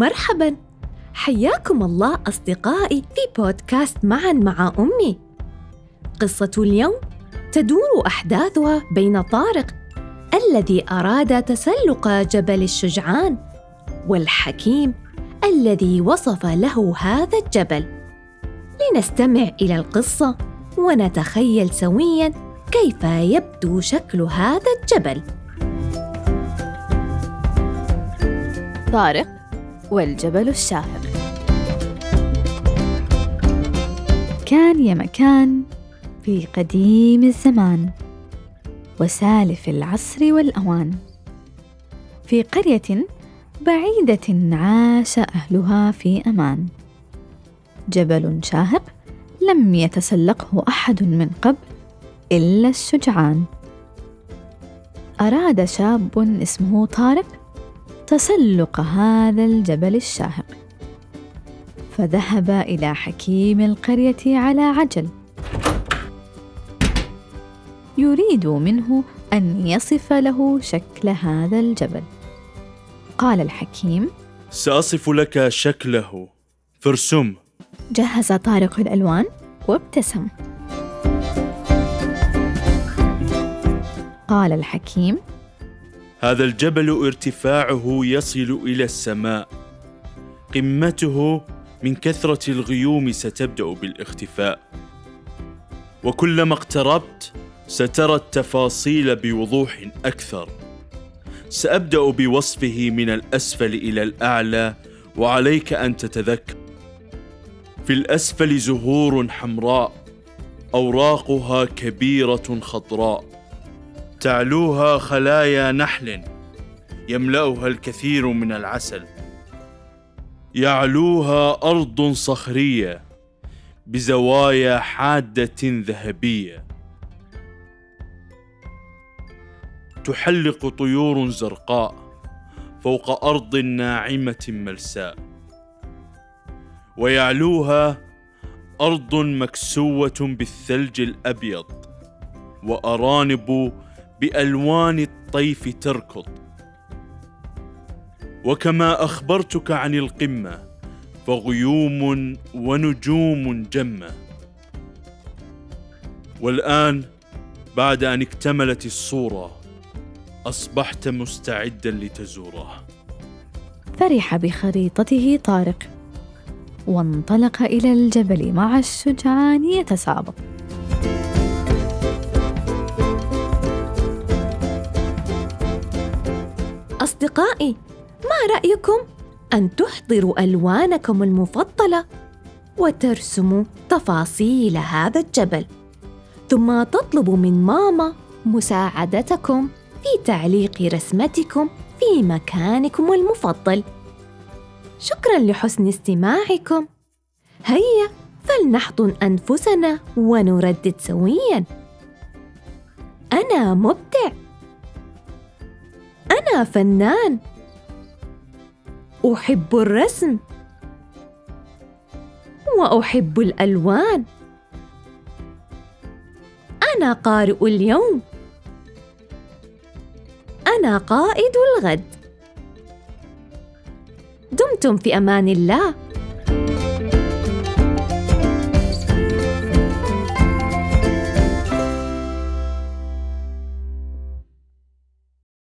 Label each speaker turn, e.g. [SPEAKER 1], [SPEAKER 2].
[SPEAKER 1] مرحبا حياكم الله أصدقائي في بودكاست معا مع أمي. قصة اليوم تدور أحداثها بين طارق الذي أراد تسلق جبل الشجعان والحكيم الذي وصف له هذا الجبل. لنستمع إلى القصة ونتخيل سويا كيف يبدو شكل هذا الجبل.
[SPEAKER 2] طارق والجبل الشاهق. كان يا مكان في قديم الزمان وسالف العصر والأوان. في قرية بعيدة عاش أهلها في أمان. جبل شاهق لم يتسلقه أحد من قبل إلا الشجعان. أراد شاب اسمه طارق تسلق هذا الجبل الشاهق. فذهب إلى حكيم القرية على عجل. يريد منه أن يصف له شكل هذا الجبل. قال الحكيم
[SPEAKER 3] سأصف لك شكله. فارسم.
[SPEAKER 2] جهز طارق الألوان وابتسم. قال الحكيم
[SPEAKER 3] هذا الجبل ارتفاعه يصل إلى السماء. قمته من كثرة الغيوم ستبدأ بالاختفاء. وكلما اقتربت سترى التفاصيل بوضوح أكثر. سأبدأ بوصفه من الأسفل إلى الأعلى وعليك أن تتذكر. في الأسفل زهور حمراء أوراقها كبيرة خضراء. تعلوها خلايا نحل يملأها الكثير من العسل. يعلوها أرض صخرية بزوايا حادة ذهبية. تحلق طيور زرقاء فوق أرض ناعمة ملساء. ويعلوها أرض مكسوة بالثلج الأبيض وأرانب بألوان الطيف تركض. وكما أخبرتك عن القمة فغيوم ونجوم جمة. والآن بعد أن اكتملت الصورة أصبحت مستعدا لتزوره.
[SPEAKER 2] فرح بخريطته طارق. وانطلق إلى الجبل مع الشجعان يتسابق.
[SPEAKER 1] أصدقائي ما رأيكم أن تحضروا ألوانكم المفضلة وترسموا تفاصيل هذا الجبل ثم تطلبوا من ماما مساعدتكم في تعليق رسمتكم في مكانكم المفضل. شكرا لحسن استماعكم. هيا فلنحضن أنفسنا ونردد سويا. أنا مبدع. أنا فنان. أحب الرسم. وأحب الألوان. أنا قارئ اليوم. أنا قائد الغد. دمتم في أمان الله.